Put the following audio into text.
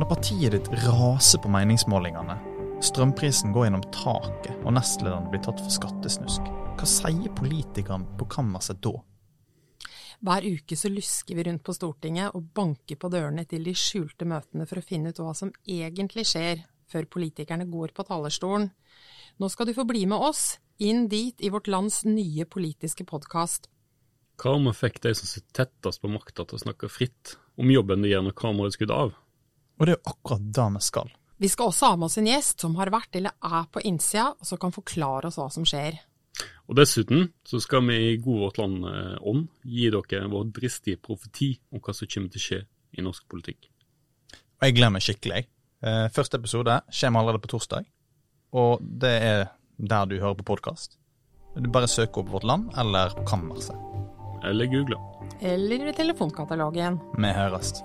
Når partiet ditt raser på meningsmålingene, strømprisen går gjennom taket og nestlederne blir tatt for skattesnusk, hva sier politikerne på kammerset da? Hver uke så lusker vi rundt på Stortinget og banker på dørene til de skjulte møtene for å finne ut hva som egentlig skjer, før politikerne går på talerstolen. Nå skal du få bli med oss, inn dit i vårt lands nye politiske podkast. Hva om vi fikk de som sitter tettest på makta til å snakke fritt om jobben de gjør når kameraet er skrudd av? Og det er jo akkurat det vi skal. Vi skal også ha med oss en gjest som har vært eller er på innsida, og som kan forklare oss hva som skjer. Og dessuten så skal vi i God vårt land-ånd gi dere vår dristige profeti om hva som kommer til å skje i norsk politikk. Og jeg gleder meg skikkelig. Eh, Første episode kommer allerede på torsdag, og det er der du hører på podkast. Du bare søker opp Vårt Land eller Kammerset. Eller google. Eller i telefonkatalogen. Vi høres.